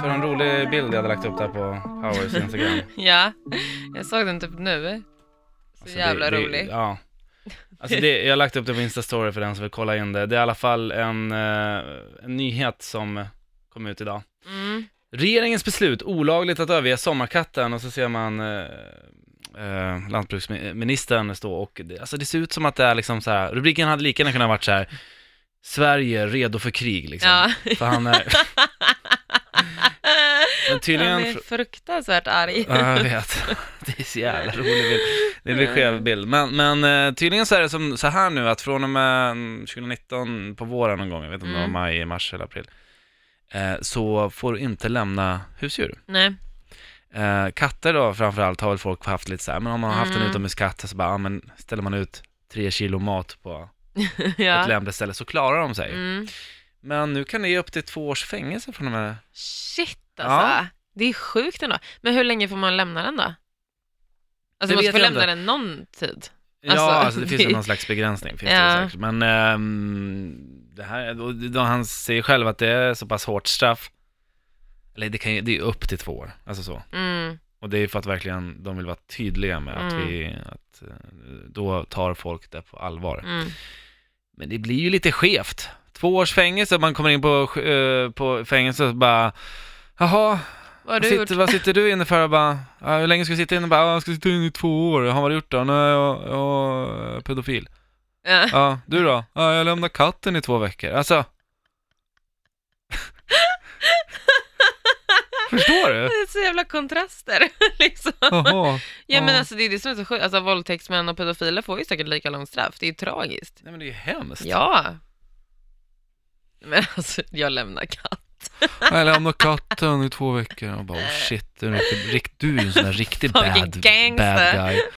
Så en rolig bild jag hade lagt upp där på Powers Instagram. Ja, jag såg den typ nu. Så Alltså, jävla det, rolig. Det, ja. Alltså det, jag har lagt upp det på Instastory för den som vill kolla in det. Det är i alla fall en, eh, en nyhet som kom ut idag. Mm. Regeringens beslut, olagligt att överge sommarkatten och så ser man eh, eh, lantbruksministern stå och, det, alltså det ser ut som att det är liksom så här, rubriken hade lika gärna kunnat varit så här, Sverige redo för krig liksom. Ja. För han är, tydligen, Han är fruktansvärt arg. Ja, jag vet. Det är så jävla rolig bild. Det blir skev bild. Men, men eh, tydligen så är det som så här nu att från och med mm, 2019 på våren någon gång, jag vet inte om det var Mm. maj, mars eller april, eh, så får du inte lämna husdjur. Nej. Eh, katter då framförallt har väl folk haft lite så här, men om man har haft en Mm. utomhuskatt så bara, ja, men ställer man ut tre kilo mat på ett ja. lämpligt ställe så klarar de sig. Mm. Men nu kan det ge upp till två års fängelse från och med Shit alltså. Ja. Det är sjukt ändå. Men hur länge får man lämna den då? Alltså Det man vet få jag lämna inte. den någon tid. Ja, Alltså, alltså, det finns ju någon slags begränsning, finns Ja. säkert. Men ehm, det här, och då han säger själv att det är så pass hårt straff, eller det, kan ju, det är upp till två år, alltså så. Mm. Och det är för att verkligen, de vill vara tydliga med att Mm. vi, att eh, då tar folk det på allvar. Mm. Men det blir ju lite skevt. Två års fängelse, man kommer in på, eh, på fängelse och bara, jaha, Vad vad sitter, vad sitter du inne för? Och bara, hur länge ska du sitta inne? Och bara, "Ja, jag ska sitta inne i två år. Har vad du gjort då? Nej, jag, jag är pedofil. Ja. Ja, du då? Ja, jag lämnar katten i två veckor. Alltså. Förstår Det du? är så jävla kontraster liksom. Jaha. Ja men alltså det är det som är så sjukt, alltså våldtäktsmän och pedofiler får ju säkert lika långt straff, det är ju tragiskt. Nej men det är ju hemskt. Ja. Men alltså, jag lämnar katt. Jag lämnar katten i två veckor. Och bara, oh shit, du är, en riktig, du är en sån där riktig bad, bad guy.